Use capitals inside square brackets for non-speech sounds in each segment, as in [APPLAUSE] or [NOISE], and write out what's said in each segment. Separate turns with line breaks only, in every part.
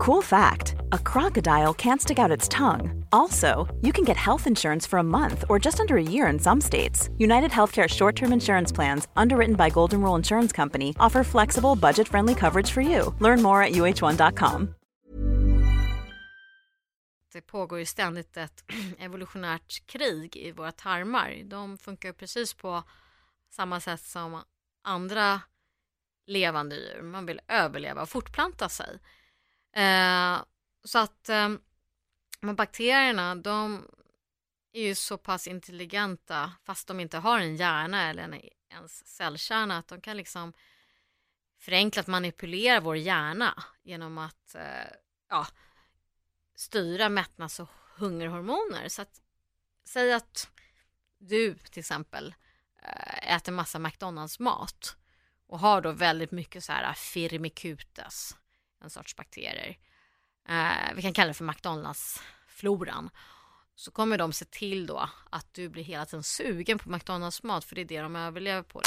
Cool fact a crocodile can't stick out its tongue. Also, you can get health insurance for a month or just under a year in some states. United Healthcare short term insurance plans, underwritten by Golden Rule Insurance Company, offer flexible, budget friendly coverage for you. Learn more at uh1.com.
Det pågår ju ständigt ett [CLEARS THROAT] evolutionärt krig i våra tarmar. De funkar precis på samma sätt som andra levande djur. Man vill överleva och fortplanta sig. Eh, så att eh, men bakterierna, de är ju så pass intelligenta fast de inte har en hjärna eller en, ens cellkärna att de kan liksom förenklat manipulera vår hjärna genom att eh, ja, styra mättnads och hungerhormoner. Så att säg att du till exempel eh, äter massa McDonalds-mat och har då väldigt mycket så här firmicutes, en sorts bakterier. Eh, vi kan kalla det för McDonalds-floran. Så kommer de se till då att du blir hela tiden sugen på McDonalds-mat för det är det de överlever på.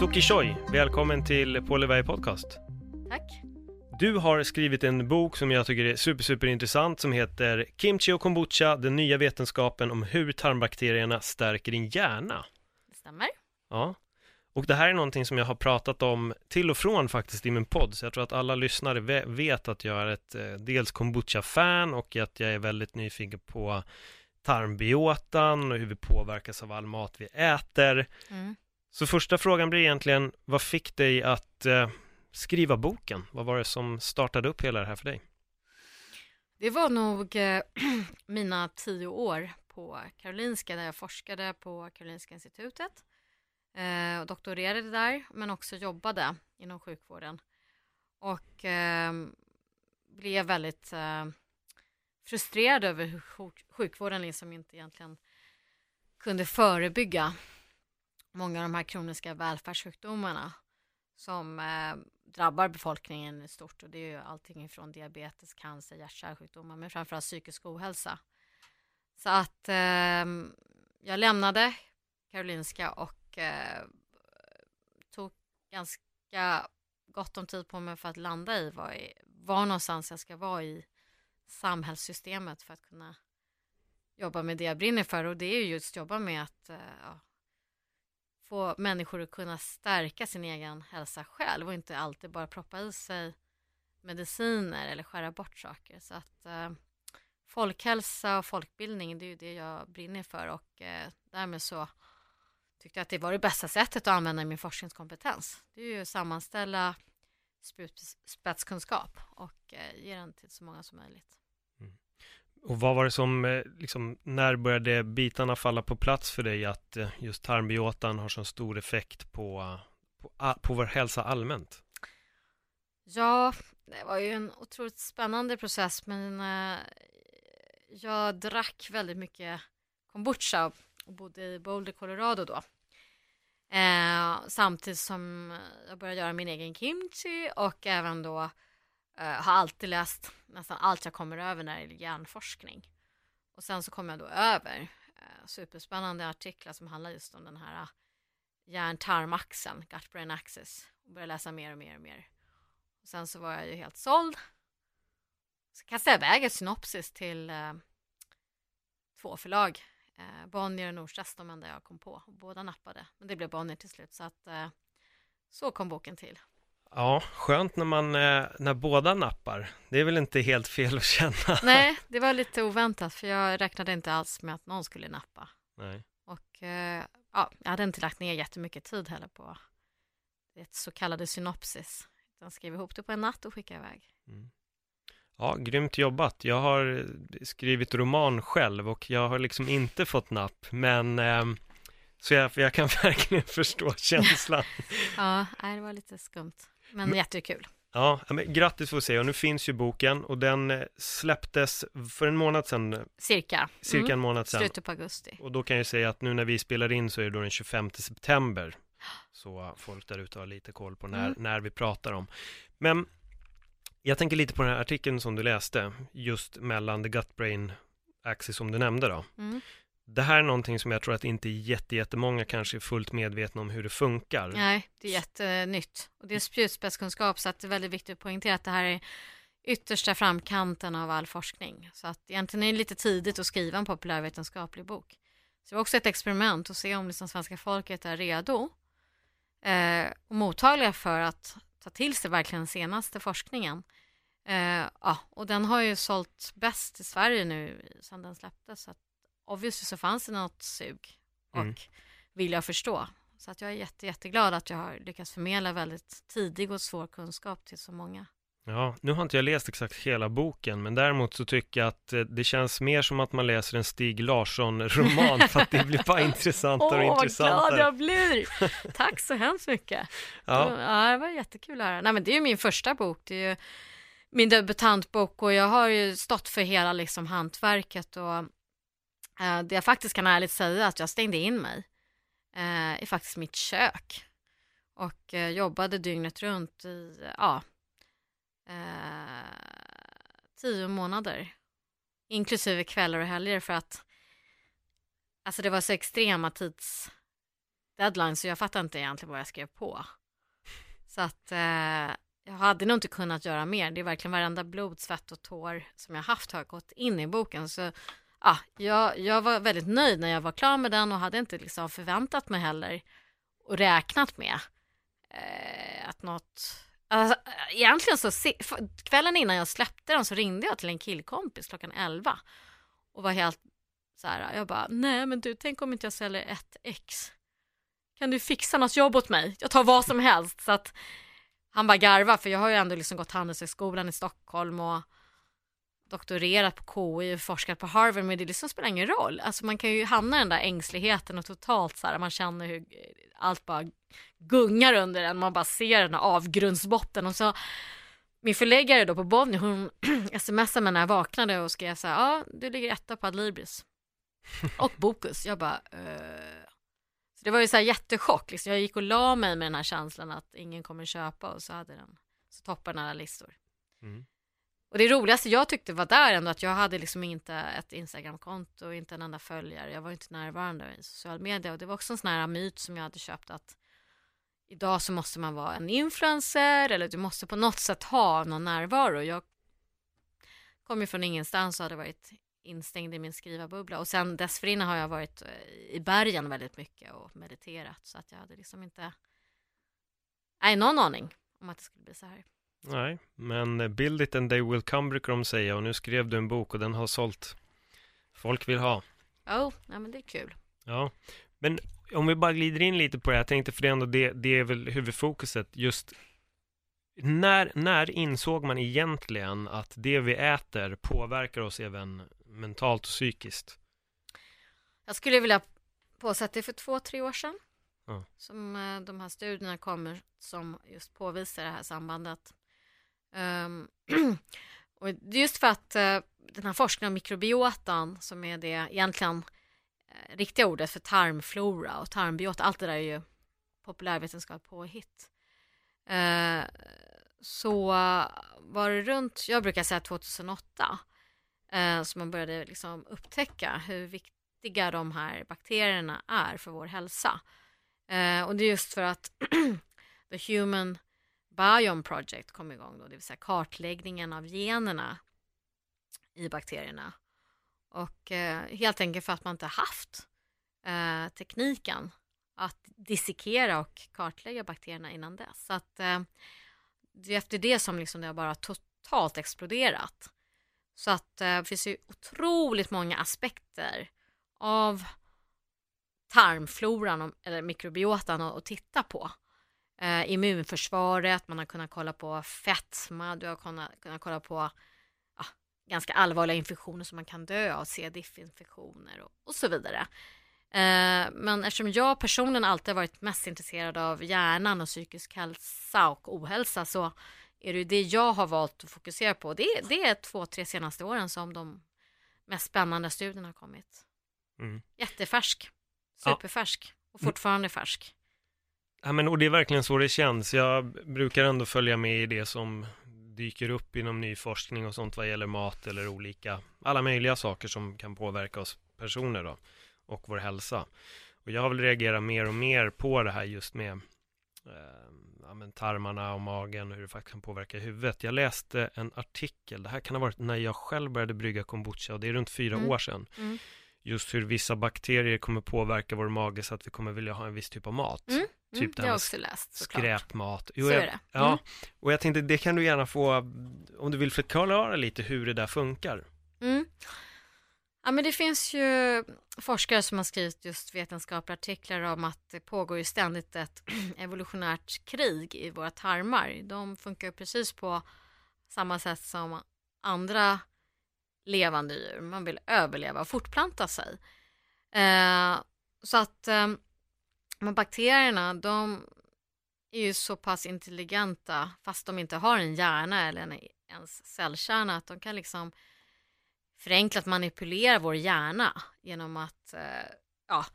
Suki Choi, välkommen till Paul Podcast.
Tack.
Du har skrivit en bok som jag tycker är super, super intressant som heter Kimchi och kombucha, den nya vetenskapen om hur tarmbakterierna stärker din hjärna.
Det stämmer.
Ja, och det här är någonting som jag har pratat om till och från faktiskt i min podd, så jag tror att alla lyssnare vet att jag är ett eh, dels kombucha-fan och att jag är väldigt nyfiken på tarmbiotan och hur vi påverkas av all mat vi äter.
Mm.
Så första frågan blir egentligen, vad fick dig att eh, skriva boken? Vad var det som startade upp hela det här för dig?
Det var nog eh, [CLEARS THROAT] mina tio år på Karolinska där jag forskade på Karolinska institutet eh, och doktorerade där men också jobbade inom sjukvården och eh, blev väldigt eh, frustrerad över hur sjukvården liksom inte egentligen kunde förebygga många av de här kroniska välfärdssjukdomarna som eh, drabbar befolkningen i stort och det är ju allting från diabetes, cancer, hjärt-kärlsjukdomar men framförallt psykisk ohälsa. Så att eh, jag lämnade Karolinska och eh, tog ganska gott om tid på mig för att landa i var, var någonstans jag ska vara i samhällssystemet för att kunna jobba med det jag brinner för och det är ju just jobba med att eh, ja, få människor att kunna stärka sin egen hälsa själv och inte alltid bara proppa i sig mediciner eller skära bort saker. Så att eh, folkhälsa och folkbildning, det är ju det jag brinner för och eh, därmed så tyckte jag att det var det bästa sättet att använda min forskningskompetens. Det är ju att sammanställa spetskunskap och eh, ge den till så många som möjligt.
Och vad var det som, eh, liksom, när började bitarna falla på plats för dig att eh, just tarmbiotan har så stor effekt på, på, på vår hälsa allmänt?
Ja, det var ju en otroligt spännande process men eh, jag drack väldigt mycket kombucha och bodde i Boulder, Colorado då. Eh, samtidigt som jag började göra min egen kimchi och även då Uh, har alltid läst nästan allt jag kommer över när det gäller hjärnforskning. Och sen så kom jag då över uh, superspännande artiklar som handlar just om den här uh, hjärntarmaxeln, gut-brain axis. Och började läsa mer och mer och mer. Och sen så var jag ju helt såld. Så kastade jag iväg ett synopsis till uh, två förlag. Uh, Bonnier och Norstedts, de enda jag kom på. Båda nappade, men det blev Bonnier till slut. Så att så kom boken till.
Ja, skönt när man, eh, när båda nappar. Det är väl inte helt fel att känna?
Nej, [LAUGHS] det var lite oväntat för jag räknade inte alls med att någon skulle nappa.
Nej.
Och eh, ja, jag hade inte lagt ner jättemycket tid heller på det så kallade synopsis. Jag skrev ihop det på en natt och skickade iväg. Mm.
Ja, grymt jobbat. Jag har skrivit roman själv och jag har liksom inte fått napp, men eh, så jag, jag kan [LAUGHS] verkligen förstå [LAUGHS] känslan.
ja, det var lite skumt. Men, men jättekul.
Ja, men grattis får se och nu finns ju boken och den eh, släpptes för en månad sedan.
Cirka.
Cirka mm. en månad sedan.
Slutet på augusti.
Och då kan jag säga att nu när vi spelar in så är det då den 25 september. Så folk där ute har lite koll på när, mm. när vi pratar om. Men jag tänker lite på den här artikeln som du läste, just mellan the gut brain axis som du nämnde då. Mm det här är någonting som jag tror att inte jättemånga kanske är fullt medvetna om hur det funkar.
Nej, det är jättenytt. Och det är spjutspetskunskap så att det är väldigt viktigt att poängtera att det här är yttersta framkanten av all forskning. Så att egentligen är det lite tidigt att skriva en populärvetenskaplig bok. Så det var också ett experiment att se om liksom svenska folket är redo eh, och mottagliga för att ta till sig verkligen den senaste forskningen. Eh, ja, och den har ju sålt bäst i Sverige nu sedan den släpptes. Så att obviously så fanns det något sug och mm. vilja förstå. Så att jag är jätte, jätteglad att jag har lyckats förmedla väldigt tidig och svår kunskap till så många.
Ja, nu har inte jag läst exakt hela boken, men däremot så tycker jag att eh, det känns mer som att man läser en Stig Larsson-roman, för att det blir bara [LAUGHS] intressantare och intressantare.
Åh, vad glad jag blir! [LAUGHS] Tack så hemskt mycket. Ja. ja, det var jättekul att höra. Nej, men det är ju min första bok, det är ju min debutantbok och jag har ju stått för hela liksom hantverket och eh, det jag faktiskt kan ärligt säga att jag stängde in mig eh, i faktiskt mitt kök och eh, jobbade dygnet runt i, ja, eh, tio månader. Inklusive kvällar och helger för att alltså det var så extrema tids deadlines så jag fattade inte egentligen vad jag skrev på. Så att eh, jag hade nog inte kunnat göra mer. Det är verkligen varenda blod, svett och tår som jag haft har gått in i boken. Så ah, jag, jag var väldigt nöjd när jag var klar med den och hade inte liksom förväntat mig heller och räknat med eh, att något Alltså, egentligen så, kvällen innan jag släppte den så ringde jag till en killkompis klockan 11 och var helt så här, jag bara, nej men du, tänk om inte jag säljer ett ex. Kan du fixa något jobb åt mig? Jag tar vad som helst. Så att han bara garva för jag har ju ändå liksom gått Handelshögskolan i Stockholm och doktorerat på KI och forskat på Harvard, men det liksom spelar ingen roll. Alltså man kan ju hamna i den där ängsligheten och totalt så här, man känner hur allt bara gungar under en, man bara ser den här avgrundsbotten och så min förläggare då på Bonnier, hon [CLEARS THROAT] smsade mig när jag vaknade och skrev så här, ja, du ligger etta på Adlibris [LAUGHS] och Bokus. Jag bara, uh... så det var ju så här jättechock, liksom. jag gick och la mig med den här känslan att ingen kommer köpa och så hade den, så toppade alla listor. Mm. Och det roligaste jag tyckte var där ändå att jag hade liksom inte ett Instagramkonto och inte en enda följare. Jag var inte närvarande i social media och det var också en sån här myt som jag hade köpt att idag så måste man vara en influencer eller du måste på något sätt ha någon närvaro. Jag kom ju från ingenstans och hade varit instängd i min skrivarbubbla och sen dessförinnan har jag varit eh, i bergen väldigt mycket och mediterat så att jag hade liksom inte, nej, någon aning om att det skulle bli så här.
Nej, men build it and they will come brukar de säga och nu skrev du en bok och den har sålt. Folk vill ha.
Oh, ja men det är kul.
Ja, men om vi bara glider in lite på det, jag tänkte för det ändå det, det är väl huvudfokuset just när, när insåg man egentligen att det vi äter påverkar oss även mentalt och psykiskt?
Jag skulle vilja påstå att det är för två, tre år sedan ja. som eh, de här studierna kommer som just påvisar det här sambandet. Um, [CLEARS THROAT] och just för att uh, den här forskningen om mikrobiotan som är det egentligen uh, riktiga ordet för tarmflora och tarmbiota, allt det där är ju populärvetenskap påhitt. Uh, ehm, så var det runt, jag brukar säga 2008, uh, eh, som man började liksom upptäcka hur viktiga de här bakterierna är för vår hälsa. Ehm, och det är just för att [CLEARS THROAT] the human Biome Project kom igång, då, det vill säga kartläggningen av generna i bakterierna. Och eh, helt enkelt för att man inte haft eh, tekniken att dissekera och kartlägga bakterierna innan dess. Så att eh, det är efter det som liksom det har bara totalt exploderat. Så att eh, det finns ju otroligt många aspekter av tarmfloran eller mikrobiotan att titta på eh, immunförsvaret, man har kunnat kolla på fetma, du har kunnat, kunnat kolla på ja, ganska allvarliga infektioner som man kan dö av, C. diff-infektioner och, och, så vidare. Eh, men eftersom jag personligen alltid varit mest intresserad av hjärnan och psykisk hälsa och ohälsa så är det det jag har valt att fokusera på. Det, det är två, tre senaste åren som de mest spännande studierna har kommit. Mm. Jättefärsk, superfärsk och fortfarande färsk.
Ja, men och det är verkligen så det känns. Jag brukar ändå följa med i det som dyker upp inom ny forskning och sånt vad gäller mat eller olika, alla möjliga saker som kan påverka oss personer då. och vår hälsa. Och jag har väl reagerat mer och mer på det här just med eh, ja, men tarmarna och magen och hur det faktiskt kan påverka huvudet. Jag läste en artikel, det här kan ha varit när jag själv började brygga kombucha och det är runt fyra
Mm.
år sedan.
Mm.
Just hur vissa bakterier kommer påverka vår mage så att vi kommer vilja ha en viss typ av mat.
Mm.
Typ
Mm,
det
har jag också läst såklart.
Skräpmat. Jo,
Så
jag,
är det.
Ja,
Mm.
och jag tänkte det kan du gärna få, om du vill förklara lite hur det där funkar.
Mm. Ja, men det finns ju forskare som har skrivit just vetenskapliga artiklar om att det pågår ju ständigt ett [CLEARS THROAT] evolutionärt krig i våra tarmar. De funkar ju precis på samma sätt som andra levande djur. Man vill överleva och fortplanta sig. Eh, så att eh, men bakterierna, de är ju så pass intelligenta fast de inte har en hjärna eller en ens cellkärna att de kan liksom förenklat manipulera vår hjärna genom att eh, ja,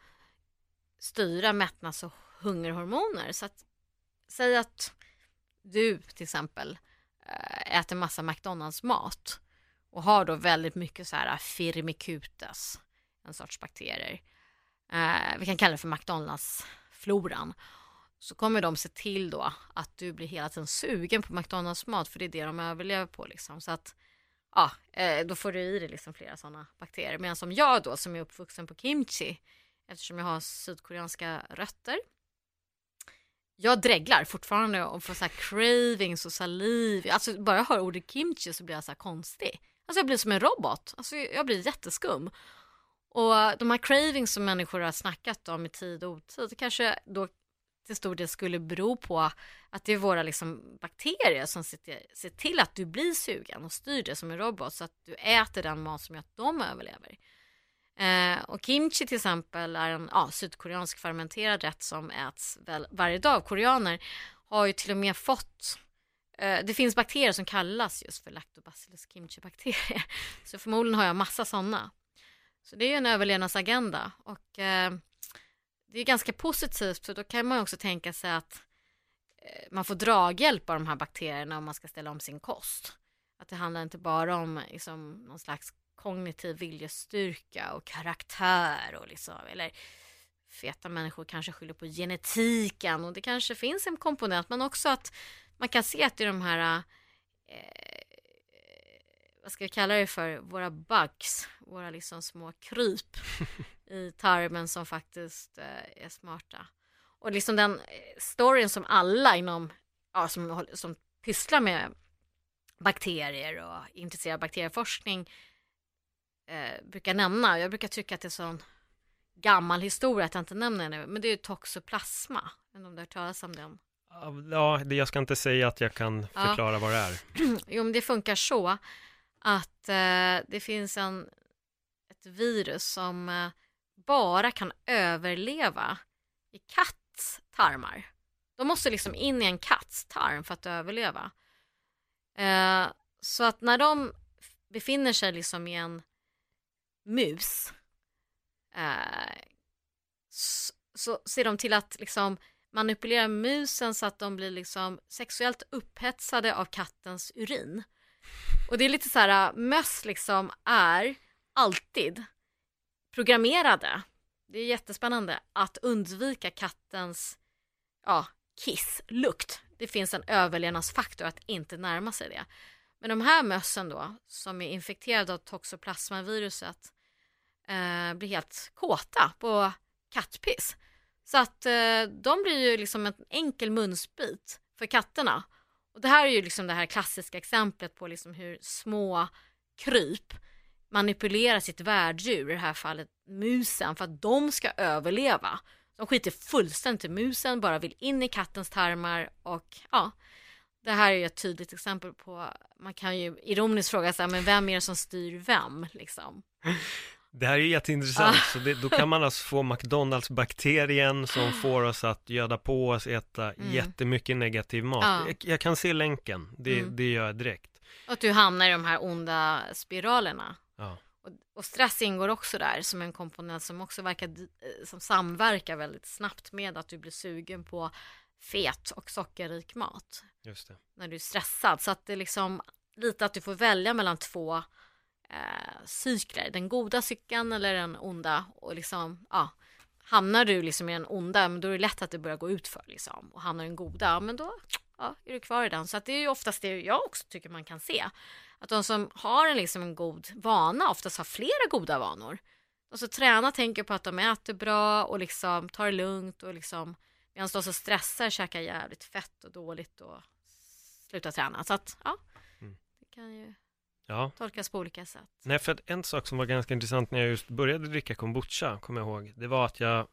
styra mättnads och hungerhormoner. Så att säg att du till exempel eh, äter massa McDonalds-mat och har då väldigt mycket så här firmicutes, en sorts bakterier. Eh, vi kan kalla det för McDonalds-floran. Så kommer de se till då att du blir hela tiden sugen på McDonalds-mat för det är det de överlever på liksom. Så att ja, eh, då får du i dig liksom flera sådana bakterier. Medan som jag då som är uppvuxen på kimchi eftersom jag har sydkoreanska rötter. Jag dreglar fortfarande och får så här cravings och saliv. Alltså bara jag hör ordet kimchi så blir jag så här konstig. Alltså jag blir som en robot. Alltså jag blir jätteskum. Och de här cravings som människor har snackat om i tid och otid kanske då till stor del skulle bero på att det är våra liksom bakterier som ser till, att du blir sugen och styr det som en robot så att du äter den mat som gör att de överlever. Eh, och kimchi till exempel är en ja, sydkoreansk fermenterad rätt som äts väl varje dag av koreaner. Har ju till och med fått eh, det finns bakterier som kallas just för lactobacillus kimchi-bakterier. [LAUGHS] Så förmodligen har jag massa sådana. Så det är ju en överlevnadsagenda och eh, det är ganska positivt för då kan man också tänka sig att eh, man får draghjälp av de här bakterierna om man ska ställa om sin kost. Att det handlar inte bara om liksom, någon slags kognitiv viljestyrka och karaktär och liksom, eller feta människor kanske skyller på genetiken och det kanske finns en komponent men också att man kan se att det är de här eh, vad ska jag kalla det för, våra bugs, våra liksom små kryp [LAUGHS] i tarmen som faktiskt eh, är smarta. Och liksom den eh, storyn som alla inom, ja, som, som pysslar med bakterier och av bakterieforskning eh, brukar nämna. Jag brukar tycka att det är sån gammal historia att jag inte nämner det, men det är ju toxoplasma. Om du har hört talas om den?
Ja, jag ska inte säga att jag kan
Ja.
förklara vad det är. [CLEARS THROAT]
Jo, men det funkar så att eh, det finns en, ett virus som eh, bara kan överleva i katts tarmar. De måste liksom in i en katts tarm för att överleva. Eh, så att när de befinner sig liksom i en mus eh, så, så ser de till att liksom manipulera musen så att de blir liksom sexuellt upphetsade av kattens urin. Och det är lite så här, äh, möss liksom är alltid programmerade, det är jättespännande, att undvika kattens ja, kisslukt. Det finns en överlevnadsfaktor att inte närma sig det. Men de här mössen då, som är infekterade av toxoplasmaviruset, eh, blir helt kåta på kattpiss. Så att eh, de blir ju liksom en enkel munsbit för katterna. Och det här är ju liksom det här klassiska exemplet på liksom hur små kryp manipulerar sitt värddjur, i det här fallet musen, för att de ska överleva. De skiter fullständigt i musen, bara vill in i kattens tarmar och ja, det här är ju ett tydligt exempel på, man kan ju ironiskt fråga sig, men vem är det som styr vem liksom? [LAUGHS]
Det här är jätteintressant,
Ah.
så det, då kan man alltså få McDonalds-bakterien som får oss att göda på oss, äta
Mm.
jättemycket negativ mat.
Ja.
Jag, jag kan se länken, det,
Mm.
det gör jag direkt.
Och att du hamnar i de här onda spiralerna.
Ja.
Och, och stress ingår också där som en komponent som också verkar, eh, som samverkar väldigt snabbt med att du blir sugen på fet och sockerrik mat
Just det.
när du är stressad. Så att det är liksom lite att du får välja mellan två eh, cykler, den goda cykeln eller den onda och liksom, ja, hamnar du liksom i den onda, men då är det lätt att det börjar gå ut för liksom och hamnar i den goda, men då ja, är du kvar i den. Så att det är ju oftast det jag också tycker man kan se. Att de som har en, liksom en god vana oftast har flera goda vanor. Och så tränar tänker på att de äter bra och liksom tar det lugnt och liksom medan de som stressar käkar jävligt fett och dåligt och slutar träna. Så att ja,
Mm.
det kan ju
Ja,
tolkas på olika sätt.
nej för en sak som var ganska intressant när jag just började dricka kombucha, kommer jag ihåg, det var att jag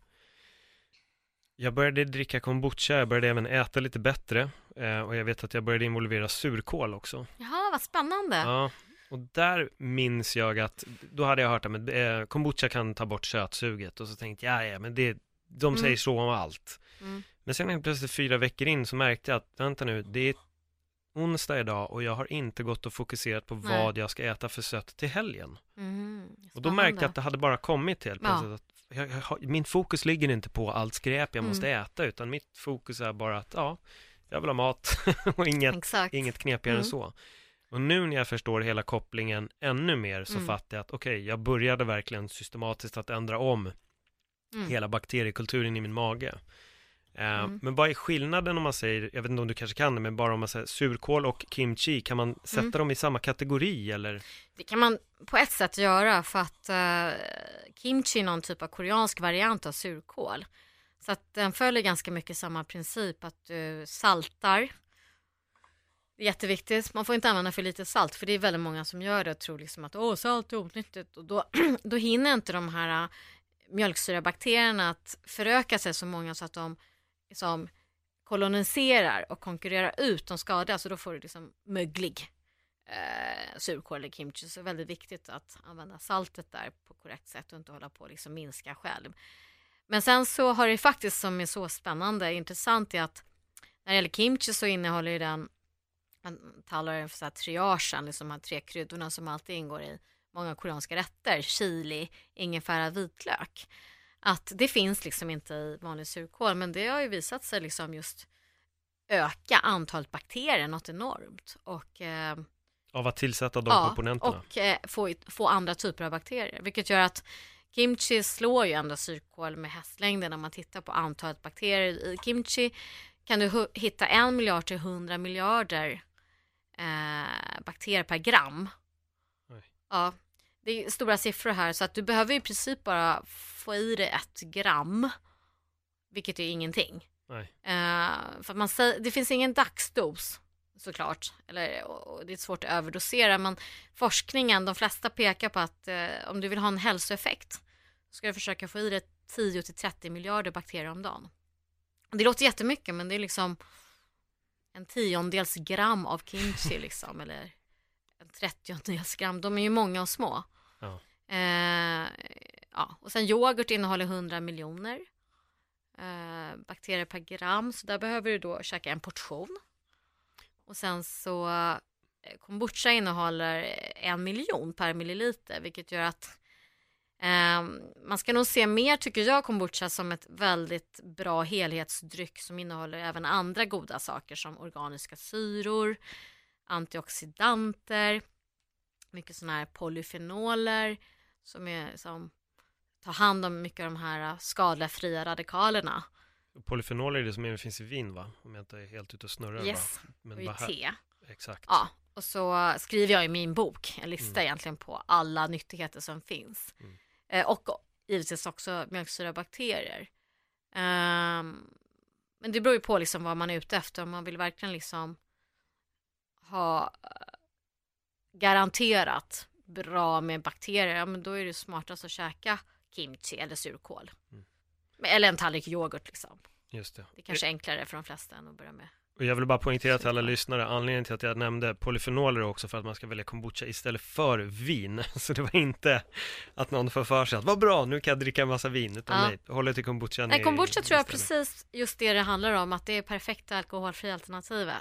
jag började dricka kombucha, jag började även äta lite bättre eh, och jag vet att jag började involvera surkål också.
Jaha, vad spännande.
Ja, och där minns jag att då hade jag hört att eh, kombucha kan ta bort sötsuget och så tänkte jag, ja, men det, de
Mm.
säger så om allt.
Mm.
Men sen helt plötsligt fyra veckor in så märkte jag att, vänta nu, det är onsdag idag och jag har inte gått och fokuserat på
Nej.
vad jag ska äta för sött till helgen.
Mhm,
Och då märkte jag att det hade bara kommit helt
Ja.
plötsligt. Att jag, jag, min fokus ligger inte på allt skräp jag
Mm.
måste äta, utan mitt fokus är bara att, ja, jag vill ha mat [LAUGHS] och inget,
Exakt.
inget knepigare än
Mm.
så. Och nu när jag förstår hela kopplingen ännu mer så
Mm.
fattar jag att okej, jag började verkligen systematiskt att ändra om
Mm.
hela bakteriekulturen i min mage. Eh,
Mm.
Men vad är skillnaden om man säger, jag vet inte om du kanske kan det, men bara om man säger surkål och kimchi, kan man sätta
Mm.
dem i samma kategori eller?
Det kan man på ett sätt göra för att eh, kimchi är någon typ av koreansk variant av surkål. Så att den följer ganska mycket samma princip att du saltar. Det är jätteviktigt. Man får inte använda för lite salt för det är väldigt många som gör det och tror liksom att åh, salt är onyttigt och då, [CLEARS THROAT] då hinner inte de här äh, mjölksyrabakterierna att föröka sig så många så att de som koloniserar och konkurrerar ut de skadliga så då får du liksom möglig eh, surkål eller kimchi så det är väldigt viktigt att använda saltet där på korrekt sätt och inte hålla på och liksom minska själv. Men sen så har det faktiskt som är så spännande intressant är att när det gäller kimchi så innehåller ju den man talar den för så här triagen, liksom de här tre kryddorna som alltid ingår i många koreanska rätter, chili, ingefära, vitlök. Att det finns liksom inte i vanlig surkål, men det har ju visat sig liksom just öka antalet bakterier något enormt och eh,
Av att tillsätta de komponenterna?
och eh, få, få andra typer av bakterier. Vilket gör att kimchi slår ju ändå surkål med hästlängden när man tittar på antalet bakterier. I kimchi kan du hitta en miljard till hundra miljarder eh, bakterier per gram.
Oj.
Ja, det är stora siffror här så att du behöver i princip bara få i dig ett gram. Vilket är ingenting.
Nej.
Eh, för man säger, det finns ingen dagsdos såklart. Eller, det är svårt att överdosera. Men forskningen, de flesta pekar på att eh, om du vill ha en hälsoeffekt ska du försöka få i dig 10 till 30 miljarder bakterier om dagen. Det låter jättemycket men det är liksom en tiondels gram av kimchi [LAUGHS] liksom. eller en trettiondels gram. De är ju många och små.
Ja.
Eh, ja. Och sen yoghurt innehåller 100 miljoner eh, bakterier per gram. Så där behöver du då käka en portion. Och sen så eh, kombucha innehåller en miljon per milliliter. Vilket gör att eh, man ska nog se mer, tycker jag, kombucha som ett väldigt bra helhetsdryck som innehåller även andra goda saker som organiska syror, antioxidanter, mycket sådana här polyfenoler som, är, som tar hand om mycket av de här skadliga fria radikalerna.
Polyfenoler är det som även finns i vin va? Om jag inte är helt ute och snurrar
Yes,
va? Men
och i
här-
te.
Exakt.
Ja, och så skriver jag i min bok en lista
Mm.
egentligen på alla nyttigheter som finns.
Mm.
Eh, och givetvis också mjölksyrabakterier. Ehm, men det beror ju på liksom vad man är ute efter. Om man vill verkligen liksom ha eh, garanterat bra med bakterier, ja, men då är det smartast att käka kimchi eller surkål.
Mm.
Eller en tallrik yoghurt liksom.
Just det.
Det är kanske är enklare för de flesta än att börja med.
Och jag vill bara poängtera till alla lyssnare, anledningen till att jag nämnde polyfenoler också för att man ska välja kombucha istället för vin. [LAUGHS] Så det var inte att någon får för sig att vad bra, nu kan jag dricka en massa vin, utan
Ja.
nej, håller till kombuchan
Nej, kombucha tror jag
istället.
precis just det det handlar om, att det är perfekta alkoholfria alternativet.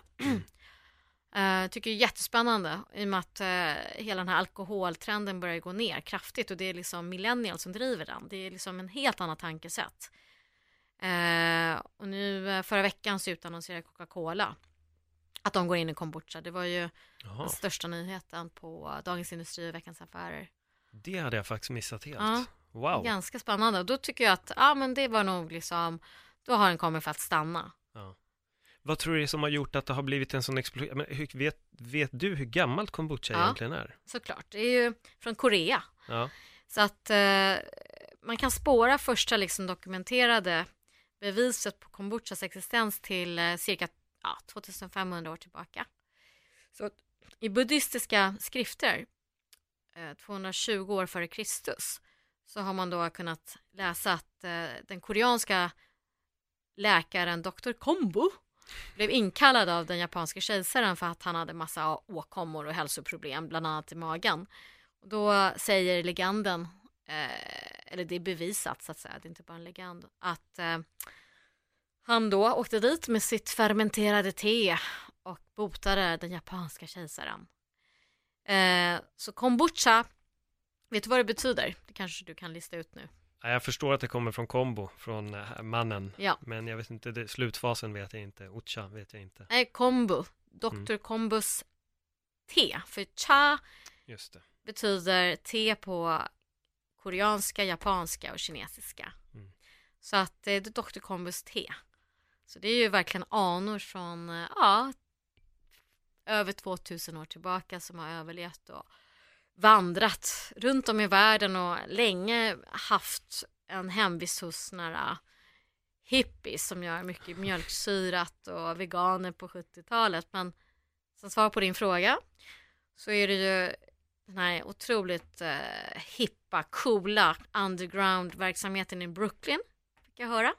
Uh, tycker det är jättespännande i och med att eh, hela den här alkoholtrenden börjar gå ner kraftigt och det är liksom millennials som driver den. Det är liksom en helt annat tankesätt. Eh, och nu förra veckan så utannonserade Coca-Cola att de går in i kombucha. Det var ju
Jaha,
den största nyheten på Dagens Industri och Veckans Affärer.
det hade jag faktiskt missat helt. Wow.
Ganska spännande och då tycker jag att ja, men det var nog liksom, då har den kommit för att stanna.
Vad tror du är som har gjort att det har blivit en sån explosion? Vet, vet du hur gammalt kombucha
Ja.
egentligen är?
Såklart, det är ju från Korea.
Ja.
Så att eh, man kan spåra första liksom dokumenterade beviset på kombuchas existens till eh, cirka ja, 2500 år tillbaka. Så i buddhistiska skrifter, eh, 220 år före Kristus, så har man då kunnat läsa att eh, den koreanska läkaren Dr. Kombu blev inkallad av den japanska kejsaren för att han hade massa åkommor och hälsoproblem, bland annat i magen. Och då säger legenden, eh, eller det är bevisat så att säga, det är inte bara en legend, att eh, han då åkte dit med sitt fermenterade te och botade den japanska kejsaren. Eh, så kombucha, vet du vad det betyder? Det kanske du kan lista ut nu.
Ja, Jag förstår att det kommer från kombo, från eh, mannen.
Ja.
Men jag vet inte, det, slutfasen vet jag inte. Ucha vet jag inte.
Nej, kombu, Dr.
Mm.
Kombus te, för cha betyder te på koreanska, japanska och kinesiska.
Mm.
Så att eh, det är Dr. Kombus te. Så det är ju verkligen anor från, eh, ja, över 2000 år tillbaka som har överlevt och vandrat runt om i världen och länge haft en hemvist hos några hippies som gör mycket mjölksyrat och veganer på 70-talet. Men som svar på din fråga så är det ju den här otroligt eh, hippa, coola underground-verksamheten i Brooklyn, fick jag höra.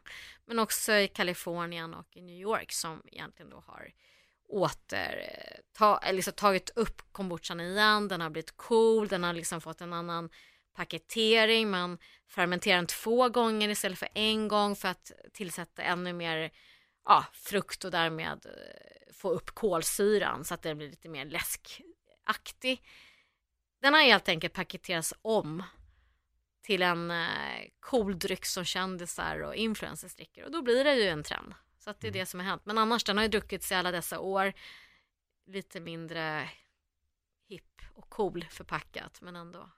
Men också i Kalifornien och i New York som egentligen då har åter eh, ta, eller liksom tagit upp kombuchan igen. Den har blivit cool, den har liksom fått en annan paketering. Man fermenterar den två gånger istället för en gång för att tillsätta ännu mer ja, frukt och därmed eh, få upp kolsyran så att den blir lite mer läskaktig. Den har helt enkelt paketerats om till en cool dryck som kändisar och influencers dricker och då blir det ju en trend. Så att det är
Mm.
det som har hänt. Men annars, den har ju druckits i alla dessa år. Lite mindre hipp och cool förpackat, men ändå.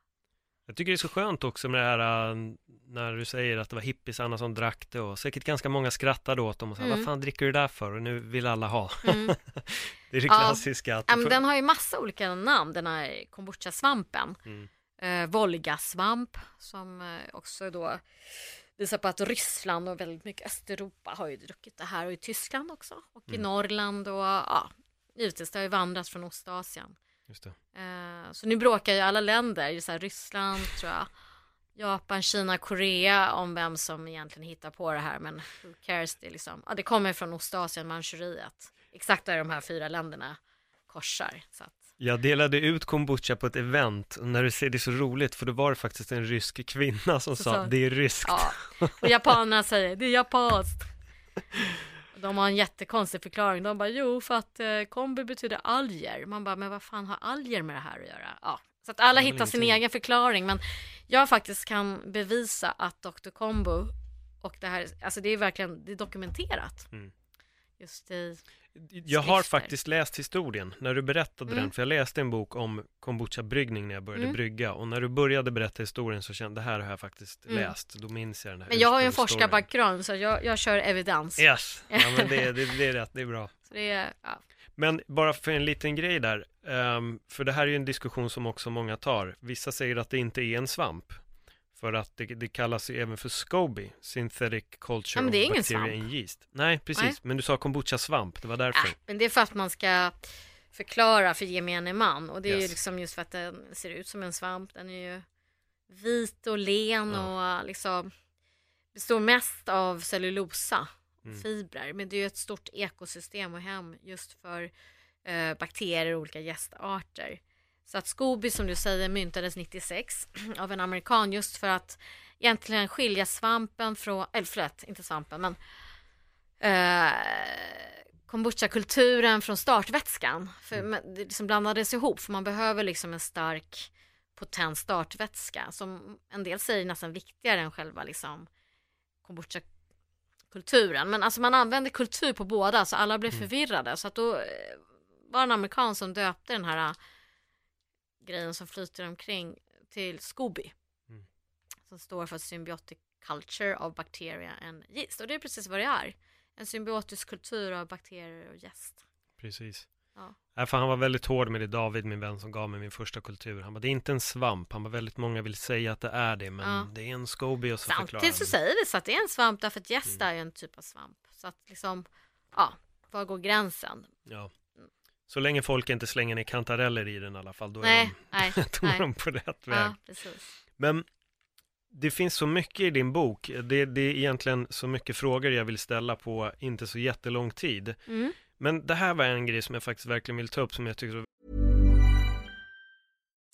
Jag tycker det är så skönt också med det här äh, när du säger att det var hippisarna som drack det och säkert ganska många skrattade åt dem och sa
Mm.
vad fan dricker du där för? Och nu vill alla ha.
Mm. [LAUGHS]
Det är det
Ja.
klassiska. Att
Ja, men den har ju massa olika namn, den här kombucha-svampen.
Mm.
Eh, Volgasvamp som eh, också då visar på att Ryssland och väldigt mycket Östeuropa har ju druckit det här och i Tyskland också och i
Mm.
Norrland och ja, givetvis det har ju vandrat från Ostasien.
Just.
Eh, så nu bråkar ju alla länder, så här Ryssland tror jag, Japan, Kina, Korea om vem som egentligen hittar på det här men who cares, det, liksom, ja, det kommer från Ostasien, Manchuriet. Exakt där de här fyra länderna korsar. Så att,
Jag delade ut kombucha på ett event och när du säger det är så roligt för då var det faktiskt en rysk kvinna som
Så
sa det är ryskt.
ja. Och japanerna säger det är japanskt. De har en jättekonstig förklaring. De bara jo för att eh, kombi betyder alger. Man bara men vad fan har alger med det här att göra? Ja. Så att alla hittar sin egen förklaring men jag faktiskt kan bevisa att Dr. Kombu och det här, alltså det är verkligen det är dokumenterat.
Mm.
Just i,
Jag har
skrifter.
faktiskt läst historien när du berättade
Mm.
den, för jag läste en bok om kombucha-bryggning när jag började
Mm.
brygga och när du började berätta historien så kände det här har jag faktiskt
Mm.
läst, då minns jag den här
men jag har ju en forskarbakgrund så jag, jag kör evidens.
Yes, ja men det, [LAUGHS] det, det är rätt, det är bra.
Så det är, ja.
Men bara för en liten grej där, ehm, för det här är ju en diskussion som också många tar. Vissa säger att det inte är en svamp. För att det, det kallas ju även för SCOBY, Synthetic Culture
Ja, men det är ingen
Bacteria
svamp.
in Yeast. Nej, precis.
Nej.
Men du sa kombucha-svamp, det var därför.
Äh, men det är för att man ska förklara för gemene man och det är ju
Yes.
liksom just för att den ser ut som en svamp. Den är ju vit och len och liksom består mest av cellulosa,
Mm.
fibrer. Men det är ju ett stort ekosystem och hem just för eh, bakterier och olika gästarter. Så att Scooby som du säger myntades 96 [CLEARS THROAT] av en amerikan just för att egentligen skilja svampen från, eller förlåt, inte svampen men eh, kombucha-kulturen från startvätskan. För
Mm.
det liksom blandades ihop för man behöver liksom en stark potent startvätska som en del säger nästan viktigare än själva liksom kombucha-kulturen. Men alltså man använder kultur på båda så alla blev
Mm.
förvirrade så att då eh, var en amerikan som döpte den här grejen som flyter omkring till SCOBY.
Mm.
Som står för Symbiotic Culture of Bacteria and Yeast. Och det är precis vad det är. En symbiotisk kultur av bakterier och jäst.
Precis.
Ja.
Nej, för han var väldigt hård med det, David, min vän som gav mig min första kultur. Han bara, det är inte en svamp. Han bara, väldigt många vill säga att det är det, men
Ja.
det är en SCOBY och så förklarar
Samtidigt så
han.
säger vi så att det är en svamp därför att jäst
Mm.
är ju en typ av svamp. Så att liksom, ja, var går gränsen?
Ja. Så länge folk inte slänger ner kantareller i den i alla fall, då är,
Nej, nej,
de, [LAUGHS] då är
nej.
de på rätt väg.
Ja, precis.
Men det finns så mycket i din bok. Det, det är egentligen så mycket frågor jag vill ställa på inte så jättelång tid.
Mm.
Men det här var en grej som jag faktiskt verkligen vill ta upp som jag tycker var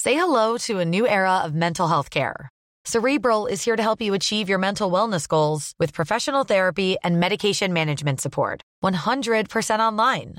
Say hello to a new era of mental health care. Cerebral is here to help you achieve your mental wellness goals with professional therapy and medication management support. 100% online.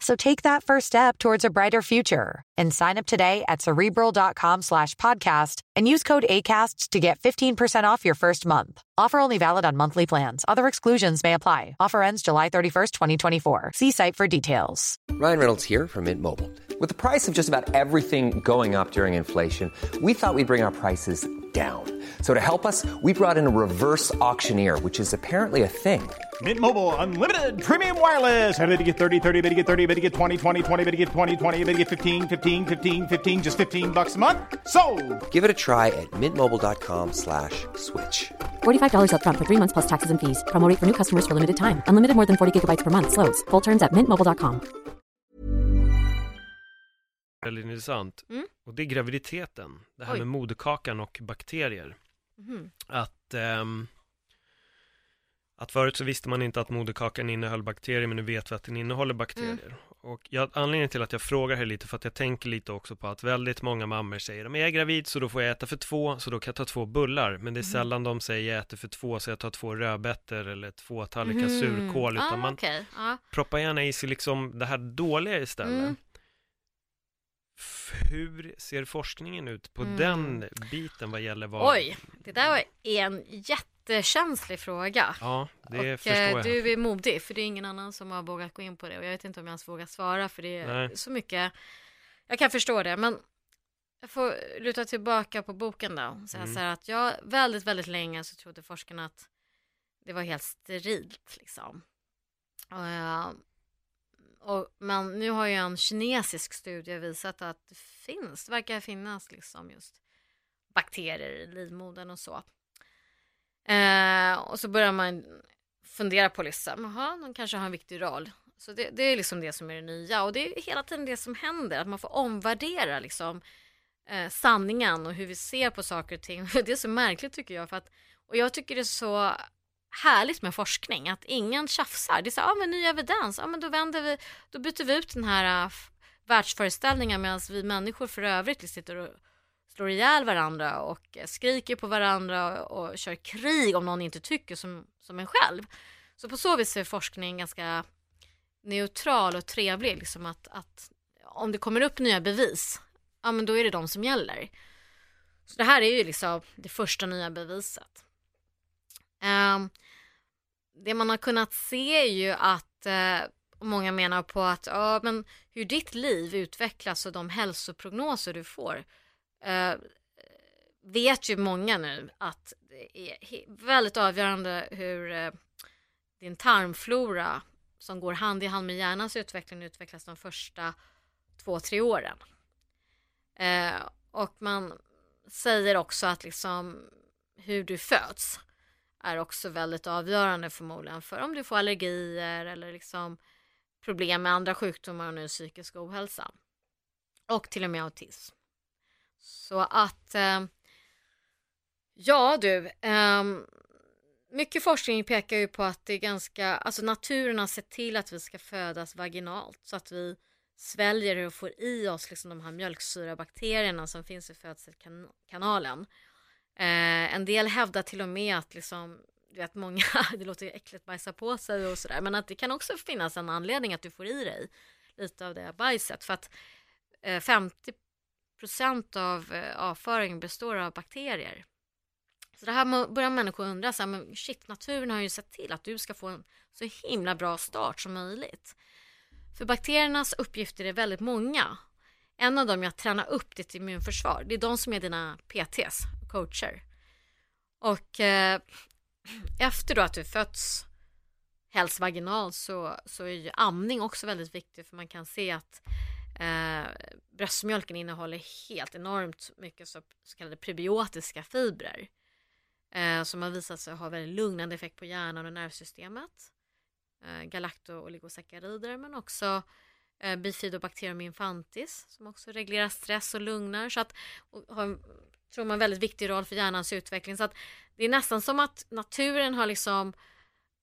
So take that first step towards a brighter future and sign up today at cerebral.com slash podcast and use code ACAST to get 15% off your first month. Offer only valid on monthly plans. Other exclusions may apply. Offer ends July 31st, 2024. See site for details.
Ryan Reynolds here from Mint Mobile. With the price of just about everything going up during inflation, we thought we'd bring our prices down. So to help us, we brought in a reverse auctioneer, which is apparently a thing.
Mint Mobile unlimited premium wireless. Ready to get 30, 30, bit to get 30, bit to get 20, 20, 20, bit to get 20, 20, bit to get 15, 15, 15, 15 just 15 bucks a month. So,
Give it a try at mintmobile.com slash switch.
$45 upfront for three months plus taxes and fees. Promo rate for new customers for limited time. Unlimited more than 40 gigabytes per month. Slows. Full terms at mintmobile.com.
väldigt intressant.
Mm.
Och det är graviditeten. Det här
Oj.
med moderkakan och bakterier.
Mhm.
Att, ehm, att förut så visste man inte att moderkakan innehöll bakterier, men nu vet vi att den innehåller bakterier.
Mm.
Och jag, anledningen till att jag frågar här lite, för att jag tänker lite också på att väldigt många mammor säger, men jag är gravid så då får jag äta för två, så då kan jag ta två bullar. Men det är
Mhm.
sällan de säger, jag äter för två, så jag tar två rödbetor eller två tallrikar
Mhm.
surkål, utan
ah,
man
okej. Ja.
proppar gärna i sig liksom det här dåliga istället.
Mm.
Hur ser forskningen ut på
Mm.
den biten vad gäller vad...
Oj, det där var en jättekänslig fråga.
Ja, det
och
förstår
eh,
jag.
du är modig för det är ingen annan som har vågat gå in på det och jag vet inte om jag ens vågar svara för det är
Nej.
så mycket. Jag kan förstå det men jag får luta tillbaka på boken då och säga
Mm.
så här att jag väldigt, väldigt länge så trodde forskarna att det var helt sterilt liksom. Och, eh, och, men nu har ju en kinesisk studie visat att det finns, det verkar finnas liksom just bakterier i livmodern och så. Eh, och så börjar man fundera på liksom, jaha, de kanske har en viktig roll. Så det, det är liksom det som är det nya och det är hela tiden det som händer, att man får omvärdera liksom eh, sanningen och hur vi ser på saker och ting. [LAUGHS] Det är så märkligt tycker jag för att, och jag tycker det är så härligt med forskning, att ingen tjafsar. Det är så, ja men ny evidens, ja men då vänder vi, då byter vi ut den här uh, världsföreställningen medan vi människor för övrigt sitter och slår ihjäl varandra och eh, skriker på varandra och, och kör krig om någon inte tycker som, som en själv. Så på så vis är forskning ganska neutral och trevlig, liksom att, att om det kommer upp nya bevis, ja men då är det de som gäller. Så det här är ju liksom det första nya beviset. Um, det man har kunnat se är ju att uh, många menar på att ja, men hur ditt liv utvecklas och de hälsoprognoser du får eh, vet ju många nu att det är väldigt avgörande hur eh, din tarmflora som går hand i hand med hjärnans utveckling utvecklas de första två, tre åren. Eh, och man säger också att liksom hur du föds är också väldigt avgörande förmodligen för om du får allergier eller liksom problem med andra sjukdomar och nu psykisk ohälsa. Och till och med autism. Så att eh, ja du, eh, mycket forskning pekar ju på att det är ganska, alltså naturen har sett till att vi ska födas vaginalt så att vi sväljer och får i oss liksom de här mjölksyrabakterierna som finns i födselkanalen. Eh, en del hävdar till och med att liksom, du vet många, [LAUGHS] det låter ju äckligt bajsa på sig och sådär, men att det kan också finnas en anledning att du får i dig lite av det bajset för att eh, 50 procent av eh, avföring avföringen består av bakterier. Så det här börjar människor undra, så här, men shit, naturen har ju sett till att du ska få en så himla bra start som möjligt. För bakteriernas uppgifter är väldigt många. En av dem är att träna upp ditt immunförsvar. Det är de som är dina PTs, coacher. Och eh, efter då att du fötts helst vaginal, så, så är ju amning också väldigt viktigt för man kan se att eh, bröstmjölken innehåller helt enormt mycket så, så kallade prebiotiska fibrer eh, som har visat sig ha väldigt lugnande effekt på hjärnan och nervsystemet. Eh, galacto-oligosackarider men också eh, Bifidobacterium infantis som också reglerar stress och lugnar så att och har tror man väldigt viktig roll för hjärnans utveckling så att det är nästan som att naturen har liksom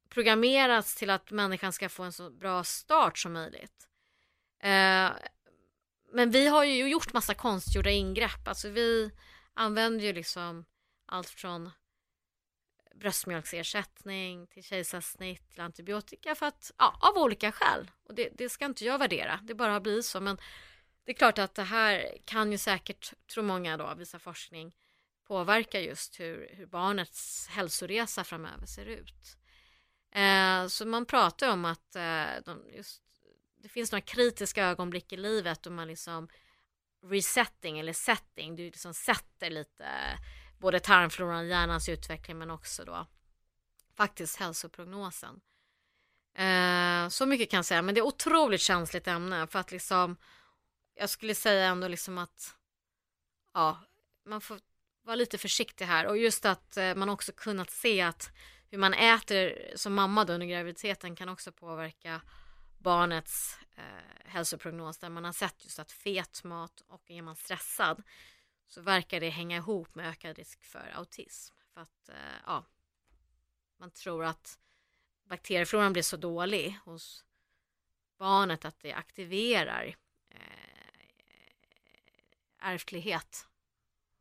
programmerats till att människan ska få en så bra start som möjligt. Eh, men vi har ju gjort massa konstgjorda ingrepp, alltså vi använder ju liksom allt från bröstmjölksersättning till kejsarsnitt till antibiotika för att, ja, av olika skäl. Och det, det ska inte jag värdera, det bara har blivit så. Men det är klart att det här kan ju säkert, tror många då, visa forskning, påverka just hur, hur barnets hälsoresa framöver ser ut. Eh, så man pratar om att eh, de, just, det finns några kritiska ögonblick i livet då man liksom resetting eller setting, du liksom sätter lite både tarmfloran hjärnans utveckling men också då faktiskt hälsoprognosen. Eh, så mycket kan jag säga, men det är otroligt känsligt ämne för att liksom jag skulle säga ändå liksom att ja, man får vara lite försiktig här och just att eh, man också kunnat se att hur man äter som mamma då under graviditeten kan också påverka barnets eh, hälsoprognos där man har sett just att fet mat och är man stressad så verkar det hänga ihop med ökad risk för autism. För att eh, ja, man tror att bakteriefloran blir så dålig hos barnet att det aktiverar eh, ärftlighet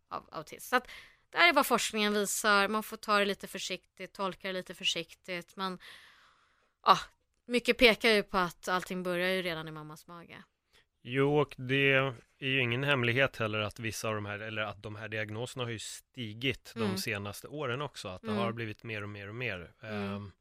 av autism. Så att det här är vad forskningen visar. Man får ta det lite försiktigt, tolka det lite försiktigt. Men ja, mycket pekar ju på att allting börjar ju redan i mammas mage.
Jo, och det är ju ingen hemlighet heller att vissa av de här, eller att de här diagnoserna har ju stigit mm. de senaste åren också, att det mm. har blivit mer och mer och mer. Mm. Um,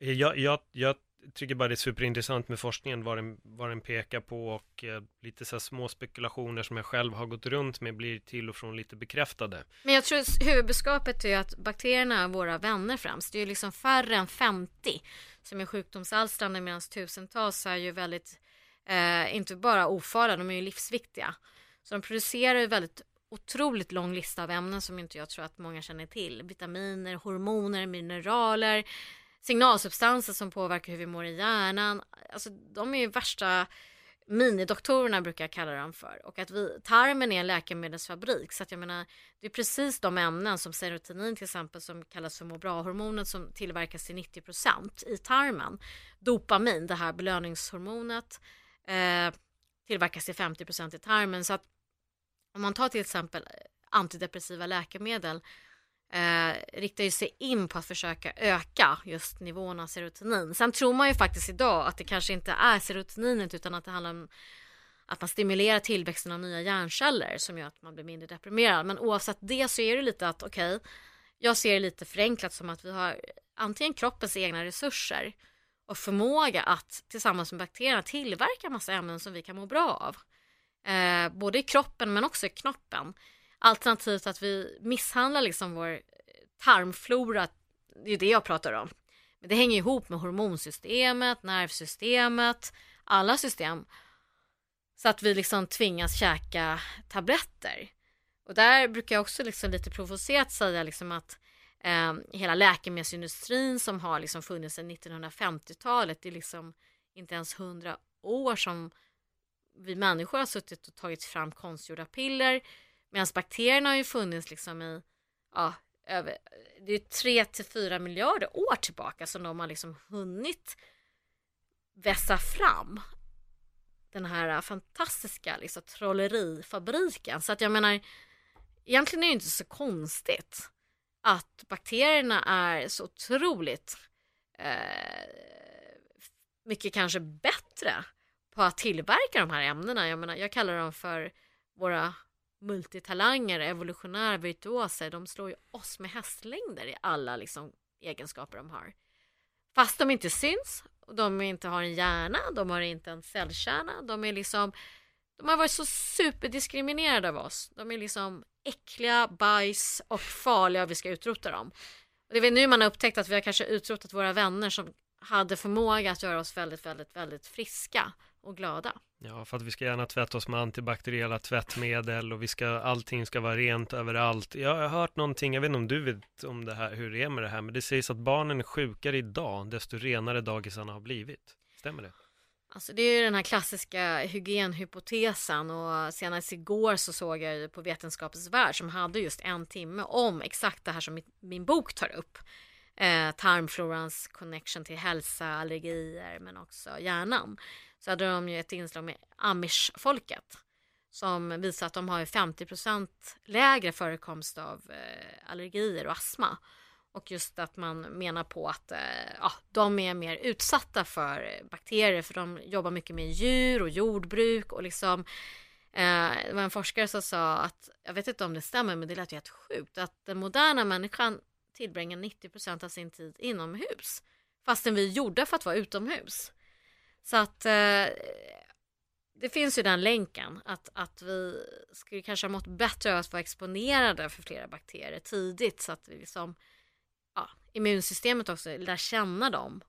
jag, jag, jag tycker bara det är superintressant med forskningen, vad den, vad den pekar på och eh, lite så små spekulationer som jag själv har gått runt med blir till och från lite bekräftade.
Men jag tror huvudbudskapet är att bakterierna är våra vänner främst. Det är ju liksom färre än 50 som är sjukdomsalstrande medan tusentals är ju väldigt eh, inte bara ofarliga, de är ju livsviktiga. Så de producerar ju väldigt otroligt lång lista av ämnen som inte jag tror att många känner till. Vitaminer, hormoner, mineraler, signalsubstanser som påverkar hur vi mår i hjärnan. Alltså de är ju värsta minidoktorerna brukar jag kalla dem för. Och att vi, tarmen är en läkemedelsfabrik. Så att jag menar, det är precis de ämnen som serotonin till exempel som kallas för må bra-hormonet som tillverkas till 90% i tarmen. Dopamin, det här belöningshormonet eh, tillverkas till 50% i tarmen. Så att om man tar till exempel eh, antidepressiva läkemedel eh, riktar ju sig in på att försöka öka just nivån av serotonin. Sen tror man ju faktiskt idag att det kanske inte är serotoninet utan att det handlar om att man stimulerar tillväxten av nya hjärnceller som gör att man blir mindre deprimerad. Men oavsett det så är det lite att okej, okay, jag ser det lite förenklat som att vi har antingen kroppens egna resurser och förmåga att tillsammans med bakterierna tillverka massa ämnen som vi kan må bra av. Eh, både i kroppen men också i knoppen. Alternativt att vi misshandlar liksom vår tarmflora, det är det jag pratar om. Men det hänger ihop med hormonsystemet, nervsystemet, alla system. Så att vi liksom tvingas käka tabletter. Och där brukar jag också liksom lite provocerat säga liksom att eh, hela läkemedelsindustrin som har liksom funnits sedan 1950-talet, det är liksom inte ens hundra år som vi människor har suttit och tagit fram konstgjorda piller Medan bakterierna har ju funnits liksom i, ja, över, det är 3 till 4 miljarder år tillbaka som de har liksom hunnit vässa fram. den här fantastiska liksom, trollerifabriken. Så att jag menar, egentligen är det inte så konstigt att bakterierna är så otroligt eh, mycket kanske bättre på att tillverka de här ämnena. Jag menar, jag kallar dem för våra multitalanger, evolutionära virtuoser. De slår ju oss med hästlängder i alla liksom, egenskaper de har. Fast de inte syns, och de inte har en hjärna, de har inte en cellkärna, de är liksom de har varit så superdiskriminerade av oss. De är liksom äckliga, bajs och farliga och vi ska utrota dem. Och det är nu man har upptäckt att vi har kanske utrotat våra vänner som hade förmåga att göra oss väldigt, väldigt, väldigt friska och glada.
Ja, för att vi ska gärna tvätta oss med antibakteriella tvättmedel och vi ska, allting ska vara rent överallt. Jag har hört någonting, jag vet inte om du vet om det här, hur det är med det här, men det sägs att barnen är sjukare idag, desto renare dagisarna har blivit. Stämmer det?
Alltså det är ju den här klassiska hygienhypotesen och senast igår så såg jag ju på Vetenskapens Värld som hade just en timme om exakt det här som min bok tar upp. Eh, tarmflorans connection till hälsa, allergier men också hjärnan. Så hade de ju ett inslag med amish-folket som visar att de har 50% lägre förekomst av eh, allergier och astma. Och just att man menar på att eh, ja, de är mer utsatta för eh, bakterier för de jobbar mycket med djur och jordbruk och liksom eh, det var en forskare som sa att, jag vet inte om det stämmer men det lät ju helt sjukt, att den moderna människan tillbringar 90% av sin tid inomhus fastän vi är gjorda för att vara utomhus. Så att eh, det finns ju den länken att, att vi skulle kanske ha mått bättre av att vara exponerade för flera bakterier tidigt så att vi liksom ja, immunsystemet också lär känna dem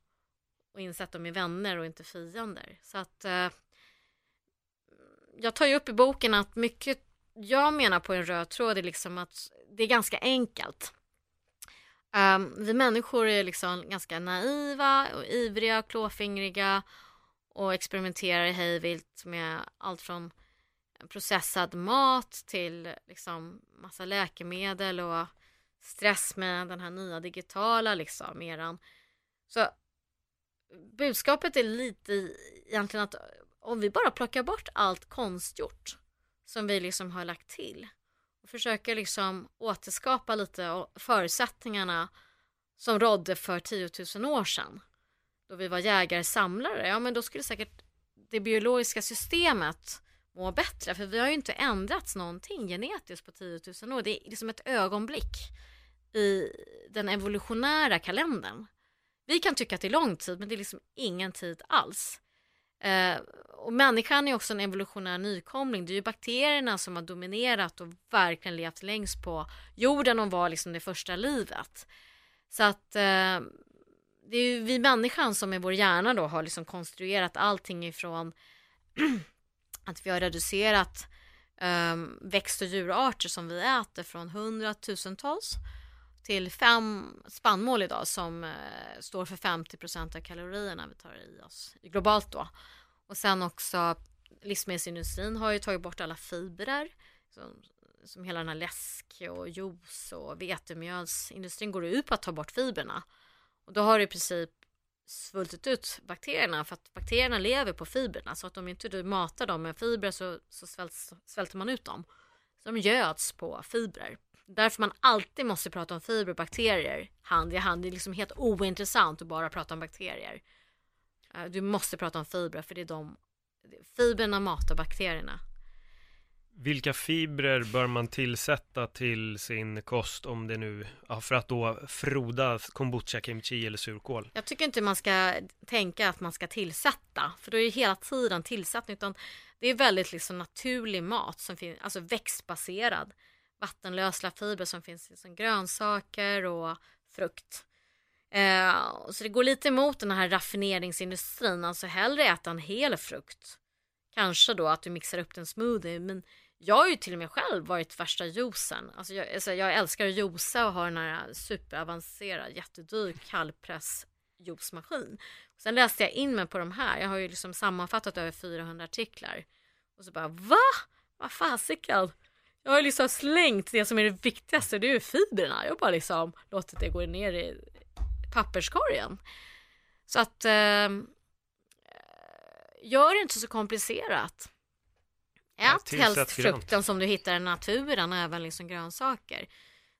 och inse att de är vänner och inte fiender. Så att eh, jag tar ju upp i boken att mycket jag menar på en röd tråd är liksom att det är ganska enkelt. Um, vi människor är liksom ganska naiva och ivriga klåfingriga och experimenterar hejvilt med allt från processad mat till liksom massa läkemedel och stress med den här nya digitala liksom eran. Så budskapet är lite egentligen att om vi bara plockar bort allt konstgjort som vi liksom har lagt till och försöker liksom återskapa lite förutsättningarna som rådde för 10 000 år sedan då vi var jägare-samlare, ja men då skulle säkert det biologiska systemet må bättre för vi har ju inte ändrats någonting genetiskt på 10 000 år. Det är liksom ett ögonblick i den evolutionära kalendern. Vi kan tycka att det är lång tid men det är liksom ingen tid alls. Eh, och människan är också en evolutionär nykomling. Det är ju bakterierna som har dominerat och verkligen levt längst på jorden och var liksom det första livet. Så att eh, det är ju vi människan som i vår hjärna då har liksom konstruerat allting ifrån [CLEARS THROAT] att vi har reducerat um, växt och djurarter som vi äter från hundratusentals till fem spannmål idag som uh, står för 50 procent av kalorierna vi tar i oss globalt då. Och sen också livsmedelsindustrin har ju tagit bort alla fibrer som, som hela den här läsk och juice och vetemjölsindustrin går ut på att ta bort fibrerna. Och då har du i princip svultit ut bakterierna för att bakterierna lever på fibrerna så att om inte du matar dem med fibrer så, så svälts, svälter man ut dem. Så de göds på fibrer. Därför man alltid måste prata om fibrer och bakterier hand i hand. Det är liksom helt ointressant att bara prata om bakterier. Eh, du måste prata om fibrer för det är de fibrerna matar bakterierna.
Vilka fibrer bör man tillsätta till sin kost om det nu, ja, för att då froda kombucha, kimchi eller surkål?
Jag tycker inte man ska tänka att man ska tillsätta, för då är det hela tiden tillsättning, utan det är väldigt liksom naturlig mat som finns, alltså växtbaserad, vattenlösliga fibrer som finns i liksom grönsaker och frukt. Eh, så det går lite emot den här raffineringsindustrin, alltså hellre äta en hel frukt. Kanske då att du mixar upp den smoothie, men jag har ju till och med själv varit värsta juicen. Alltså jag, alltså jag älskar att juica och ha den här superavancerad, jättedyr kallpress juicemaskin. Sen läste jag in mig på de här. Jag har ju liksom sammanfattat över 400 artiklar. Och så bara va? Vad fasiken? Jag har liksom slängt det som är det viktigaste, det är ju fibrerna. Jag har bara liksom låtit det gå ner i papperskorgen. Så att ehm, eh, gör det inte så komplicerat. Ät helst
grönt.
frukten som du hittar i naturen, även liksom grönsaker.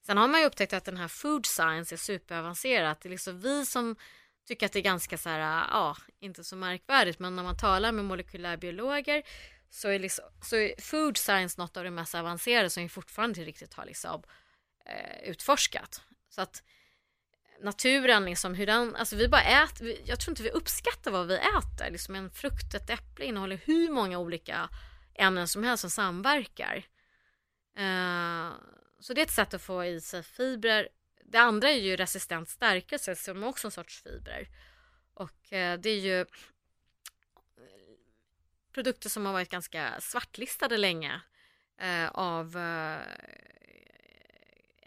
Sen har man ju upptäckt att den här food science är superavancerat. Det är liksom vi som tycker att det är ganska så här, ja, inte så märkvärdigt, men när man talar med molekylärbiologer så är, liksom, så är food science något av det mest avancerade som vi fortfarande inte riktigt har liksom, eh, utforskat. Så att naturen, liksom, hur den, alltså vi bara äter, jag tror inte vi uppskattar vad vi äter. Liksom en frukt, ett äpple innehåller hur många olika ämnen som helst som samverkar. Eh, så det är ett sätt att få i sig fibrer. Det andra är ju resistent stärkelse som är också en sorts fibrer. Och eh, det är ju produkter som har varit ganska svartlistade länge eh, av eh,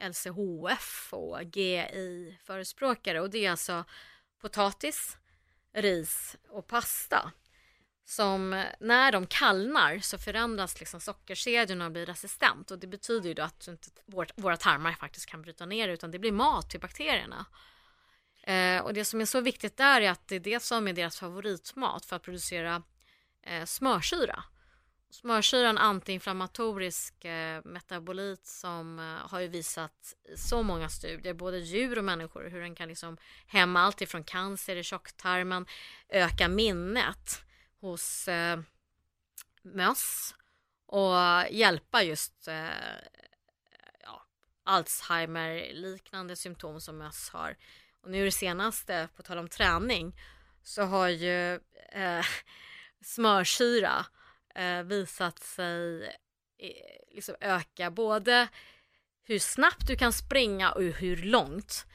LCHF och GI-förespråkare och det är alltså potatis, ris och pasta som när de kallnar så förändras liksom sockerkedjorna och blir resistent och det betyder ju då att inte, vårt, våra tarmar faktiskt kan bryta ner utan det blir mat till bakterierna. Eh, och det som är så viktigt där är att det är det som är deras favoritmat för att producera eh, smörsyra. Smörsyra är en antiinflammatorisk eh, metabolit som eh, har ju visat i så många studier, både djur och människor, hur den kan liksom hämma allt ifrån cancer i tjocktarmen, öka minnet hos eh, möss och hjälpa just eh, ja, Alzheimer-liknande symptom som möss har. Och nu det senaste, på tal om träning, så har ju eh, [LAUGHS] smörsyra eh, visat sig eh, liksom öka både hur snabbt du kan springa och hur långt.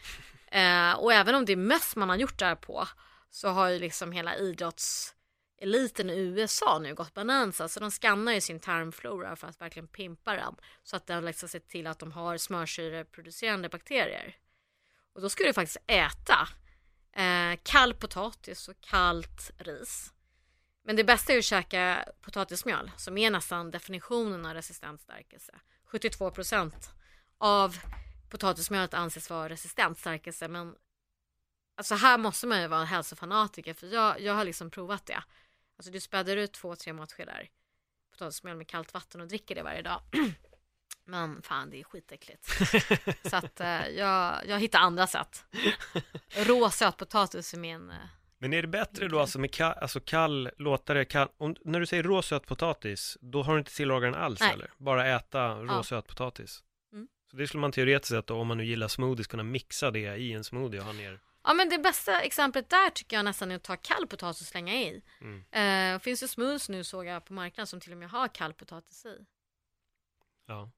Eh, och även om det är möss man har gjort det här på så har ju liksom hela idrotts eliten i USA nu gått bananza så alltså de skannar ju sin tarmflora för att verkligen pimpa den. Så att de liksom ser till att de har smörsyreproducerande bakterier. Och då ska du faktiskt äta eh, kall potatis och kallt ris. Men det bästa är att käka potatismjöl som är nästan definitionen av resistent stärkelse. 72% av potatismjölet anses vara resistent stärkelse men alltså här måste man ju vara en hälsofanatiker för jag, jag har liksom provat det. Alltså du späder ut två, tre matskedar potatismjöl med kallt vatten och dricker det varje dag. [CLEARS THROAT] Men fan det är skitäckligt. Så att eh, jag, jag hittar andra sätt. Rå sötpotatis är min... Eh,
Men är det bättre då alltså med kall, alltså kall, låta det kall, om, när du säger rå sötpotatis, då har du inte tillagat den alls
Nej.
eller? Bara äta rå
Ja.
sötpotatis?
Mm.
Så det skulle man teoretiskt sett då, om man nu gillar smoothies, kunna mixa det i en smoothie och ha ner
Ja men det bästa exemplet där tycker jag nästan är att ta kall potatis och slänga i.
Mm.
Eh, finns det smoothies nu såg jag på marknaden som till och med har kall potatis i.
Ja.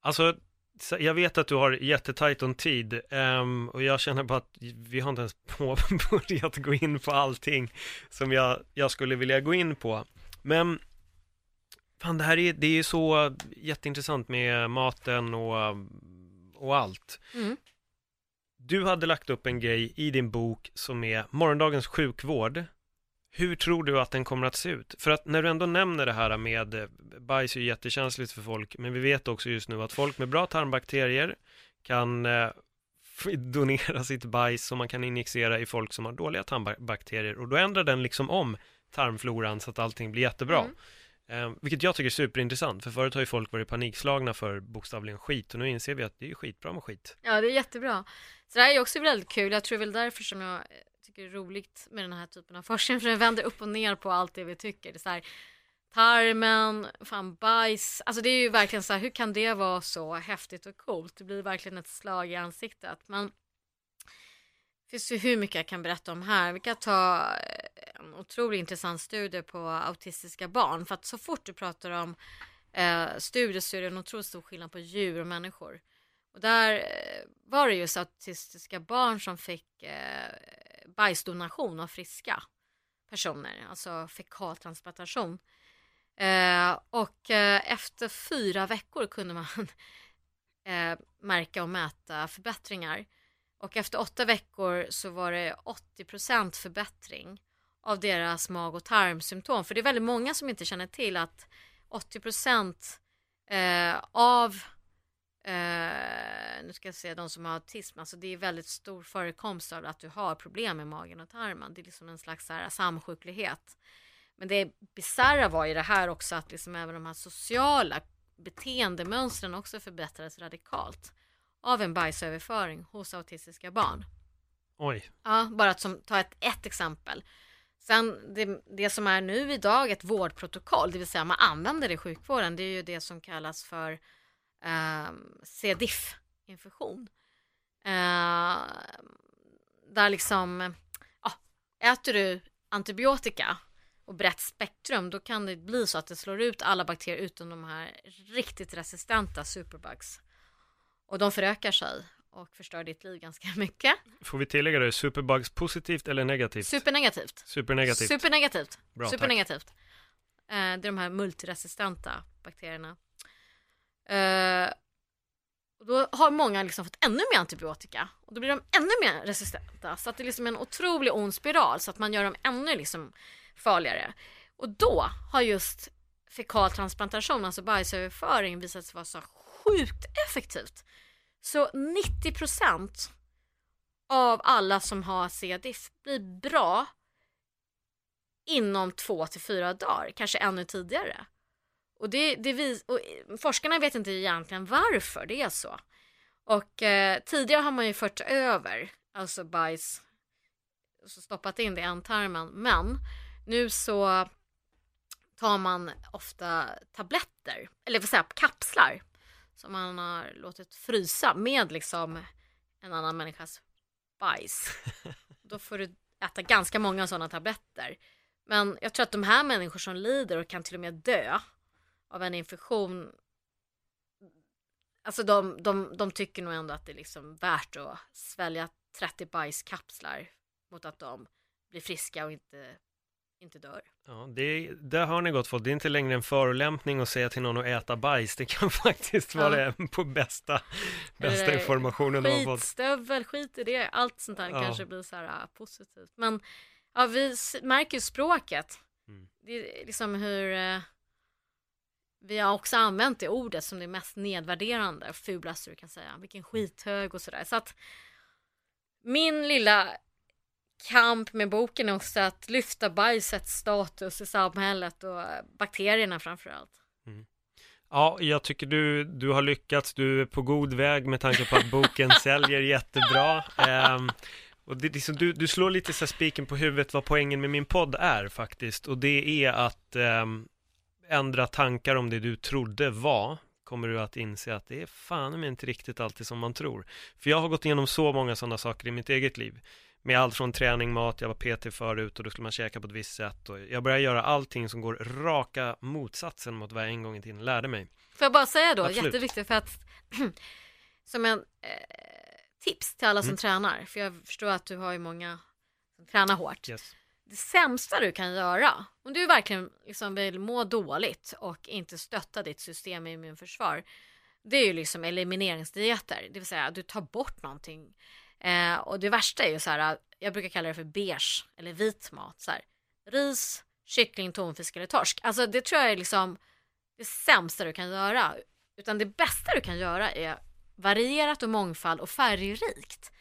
Alltså, så- jag vet att du har jättetajt om tid ehm, och jag känner bara att vi har inte ens [LAUGHS] påbörjat gå in på allting som jag, jag skulle vilja gå in på. Men fan, det här är, det är så jätteintressant med maten och, och allt.
Mm.
Du hade lagt upp en grej i din bok som är morgondagens sjukvård. Hur tror du att den kommer att se ut? För att när du ändå nämner det här med eh, bajs är ju jättekänsligt för folk, men vi vet också just nu att folk med bra tarmbakterier kan eh, [LAUGHS] donera sitt bajs som man kan injicera i folk som har dåliga tarmbakterier och då ändrar den liksom om tarmfloran så att allting blir jättebra.
Mm.
Eh, vilket jag tycker är superintressant, för förut har ju folk varit panikslagna för bokstavligen skit och nu inser vi att det är skitbra med skit.
Ja det är jättebra. Så det här är också väldigt kul. Jag tror väl därför som jag eh, tycker det är roligt med den här typen av forskning. [LAUGHS] För den vänder upp och ner på allt det vi tycker. Det är så här, tarmen, fan bajs. Alltså det är ju verkligen så här, hur kan det vara så häftigt och coolt? Det blir verkligen ett slag i ansiktet. Men det finns ju hur mycket jag kan berätta om här. Vi kan ta eh, en otroligt intressant studie på autistiska barn. För att så fort du pratar om eh, studier så är det en otroligt stor skillnad på djur och människor. Och där eh, var det just autistiska barn som fick eh, bajsdonation av friska personer, alltså fekaltransplantation. Eh, och eh, efter fyra veckor kunde man [LAUGHS] eh, märka och mäta förbättringar. Och efter åtta veckor så var det 80% förbättring av deras mag och tarmsymptom. För det är väldigt många som inte känner till att 80% eh, av Eh, nu ska jag säga de som har autism, alltså det är väldigt stor förekomst av att du har problem med magen och tarmen. Det är liksom en slags så här samsjuklighet. Men det bisarra var ju det här också att liksom även de här sociala beteendemönstren också förbättrades radikalt av en bajsöverföring hos autistiska barn.
Oj.
Ja, bara att som, ta ett, ett exempel. Sen det, det som är nu idag ett vårdprotokoll, det vill säga man använder det i sjukvården, det är ju det som kallas för eh, C-diff-infektion. Eh, där liksom, ja, äter du antibiotika och brett spektrum, då kan det bli så att det slår ut alla bakterier utom de här riktigt resistenta superbugs. Och de förökar sig och förstör ditt liv ganska [LAUGHS] mycket.
Får vi tillägga det, superbugs positivt eller negativt?
Supernegativt.
Supernegativt.
Supernegativt.
Bra,
Supernegativt. Eh, det är de här multiresistenta bakterierna. Eh, och då har många liksom fått ännu mer antibiotika och då blir de ännu mer resistenta. Så att det är liksom en otrolig ond spiral så att man gör dem ännu liksom farligare. Och då har just fekaltransplantation, alltså bajsöverföring, visat sig vara så sjukt effektivt. Så 90 procent av alla som har C-diff blir bra inom två till fyra dagar, kanske ännu tidigare. Och, det, det vis, och forskarna vet inte egentligen varför det är så. Och eh, tidigare har man ju fört över, alltså bajs, så stoppat in det i ändtarmen, men nu så tar man ofta tabletter, eller vad säga kapslar, som man har låtit frysa med liksom en annan människas bajs. [LAUGHS] Då får du äta ganska många sådana tabletter. Men jag tror att de här människor som lider och kan till och med dö av en infektion Alltså de, de, de tycker nog ändå att det är liksom värt att svälja 30 bajskapslar mot att de blir friska och inte, inte dör.
Ja, det, där har ni gott folk. Det är inte längre en förolämpning att säga till någon att äta bajs. Det kan [LAUGHS] faktiskt vara
Ja.
det på bästa, bästa informationen de har fått.
Skitstövel, skit i det. Allt sånt där
Ja.
kanske blir så här äh, positivt. Men ja, vi märker ju språket.
Mm.
Det är liksom hur eh, vi har också använt det ordet som det mest nedvärderande och fulaste du kan säga. Vilken skithög och sådär. Så att min lilla kamp med boken är också att lyfta bajsets status i samhället och bakterierna framför allt.
Ja, jag tycker du, du har lyckats. Du är på god väg med tanke på att boken [LAUGHS] säljer jättebra. Ehm, och det, liksom, du, du slår lite så spiken på huvudet vad poängen med min podd är faktiskt. Och det är att ehm, ändra tankar om det du trodde var kommer du att inse att det är fan men inte riktigt alltid som man tror. För jag har gått igenom så många sådana saker i mitt eget liv. Med allt från träning, mat, jag var PT förut och då skulle man käka på ett visst sätt och jag började göra allting som går raka motsatsen mot vad jag en gång i tiden lärde mig.
Får jag bara säga då,
Absolut.
jätteviktigt för att [CLEARS THROAT] som en eh, tips till alla som
Mm.
tränar, för jag förstår att du har ju många som tränar hårt.
Yes.
Det sämsta du kan göra, om du verkligen liksom vill må dåligt och inte stötta ditt system i immunförsvar, det är ju liksom elimineringsdieter, det vill säga att du tar bort någonting. Eh, och det värsta är ju så här, jag brukar kalla det för beige eller vit mat, så här, ris, kyckling, tonfisk eller torsk. Alltså det tror jag är liksom det sämsta du kan göra. Utan det bästa du kan göra är varierat och mångfald och färgrikt.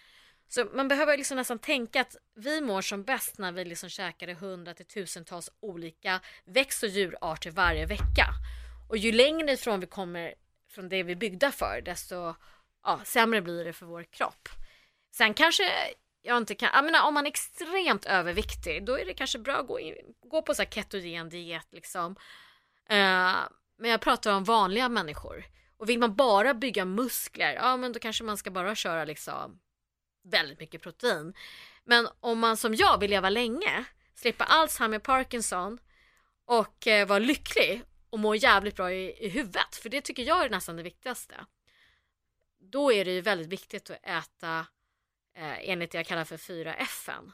Så man behöver liksom nästan tänka att vi mår som bäst när vi liksom käkar hundra till tusentals olika växt och djurarter varje vecka. Och ju längre ifrån vi kommer från det vi är byggda för, desto ja, sämre blir det för vår kropp. Sen kanske jag inte kan, jag menar, om man är extremt överviktig, då är det kanske bra att gå, in, gå på så här ketogen diet liksom. Uh, men jag pratar om vanliga människor. Och vill man bara bygga muskler, ja men då kanske man ska bara köra liksom väldigt mycket protein. Men om man som jag vill leva länge, slippa Alzheimer, Parkinson och eh, vara lycklig och må jävligt bra i, i huvudet, för det tycker jag är nästan det viktigaste. Då är det ju väldigt viktigt att äta eh, enligt det jag kallar för 4F.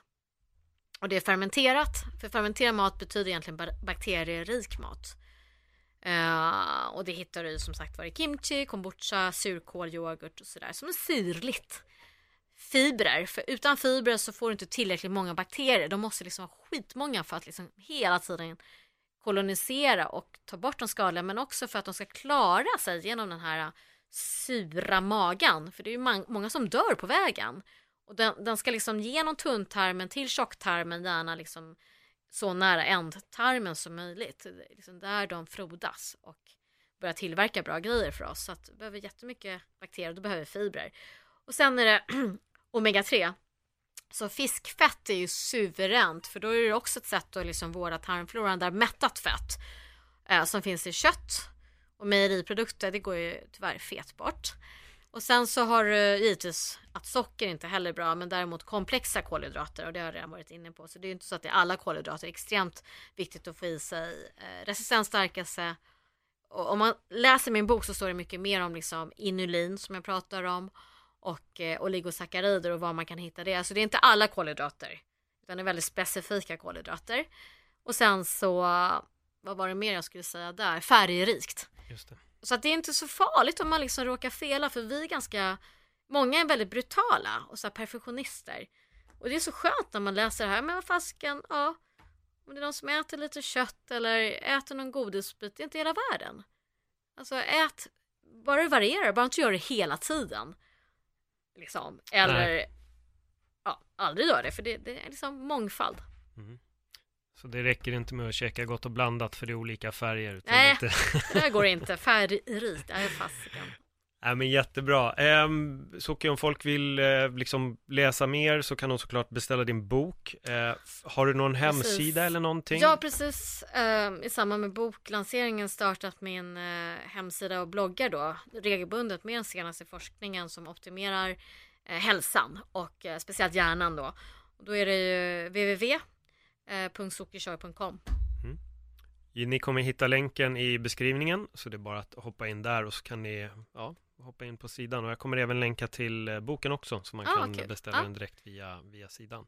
Och det är fermenterat, för fermenterad mat betyder egentligen bakterierik mat. Eh, och det hittar du som sagt var i kimchi, kombucha, surkål, yoghurt och sådär som är syrligt. Fibrer, för utan fibrer så får du inte tillräckligt många bakterier. De måste liksom vara skitmånga för att liksom hela tiden kolonisera och ta bort de skadliga men också för att de ska klara sig genom den här sura magen. För det är ju många som dör på vägen. Och den, den ska liksom genom tunntarmen till tjocktarmen gärna liksom så nära ändtarmen som möjligt. Det är liksom där de frodas och börjar tillverka bra grejer för oss. Så att vi behöver jättemycket bakterier, då behöver vi fibrer. Och sen är det [CLEARS THROAT] omega-3. Så fiskfett är ju suveränt för då är det också ett sätt att liksom vårda tarmfloran där mättat fett eh, som finns i kött och mejeriprodukter det går ju tyvärr fet bort. Och sen så har du givetvis att socker inte heller är bra men däremot komplexa kolhydrater och det har jag redan varit inne på. Så det är ju inte så att det är alla kolhydrater. Det är extremt viktigt att få i sig eh, resistensstärkelse. Och om man läser min bok så står det mycket mer om liksom inulin som jag pratar om och eh, oligosackarider och var man kan hitta det. Så det är inte alla kolhydrater utan det är väldigt specifika kolhydrater. Och sen så, vad var det mer jag skulle säga där? Färgrikt.
Just det.
Så att det är inte så farligt om man liksom råkar fela för vi är ganska, många är väldigt brutala och så här perfektionister. Och det är så skönt när man läser det här, men vad fasken, ja, om det är någon som äter lite kött eller äter någon godisbit, det är inte hela världen. Alltså ät, bara det varierar, bara inte gör det hela tiden. Liksom. Eller,
Nej.
ja, aldrig gör det, för det, det är liksom mångfald.
Så det räcker inte med att käka gott och blandat för det är olika färger.
Nej.
lite...
Det där går [LAUGHS] inte, färgrikt, är fasiken.
Nej men jättebra. Ehm, Soki, om folk vill eh, liksom läsa mer så kan de såklart beställa din bok. Eh, har du någon hemsida eller någonting?
Har precis eh, i samband med boklanseringen startat min eh, hemsida och bloggar då regelbundet med den senaste forskningen som optimerar hälsan och speciellt hjärnan då. Då är det ju www.sockerchoy.com.
Ni kommer hitta länken i beskrivningen så det är bara att hoppa in där och så kan ni ja, hoppa in på sidan och jag kommer även länka till eh, boken också så man
Ah,
kan
kul.
beställa
Ah.
den direkt via, via sidan.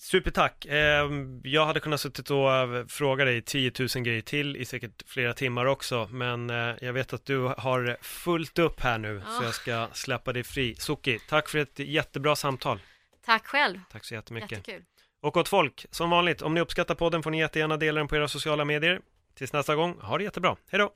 Supertack! Ehm, jag hade kunnat suttit och eh, fråga dig 10 000 grejer till i säkert flera timmar också men eh, jag vet att du har fullt upp här nu så
Ja.
jag ska släppa dig fri. Soki, tack för ett jättebra samtal.
Tack själv,
Tack så jättemycket.
jättekul.
Och åt folk, som vanligt, om ni uppskattar podden får ni jättegärna dela den på era sociala medier. Tills nästa gång, ha det jättebra. Hej då!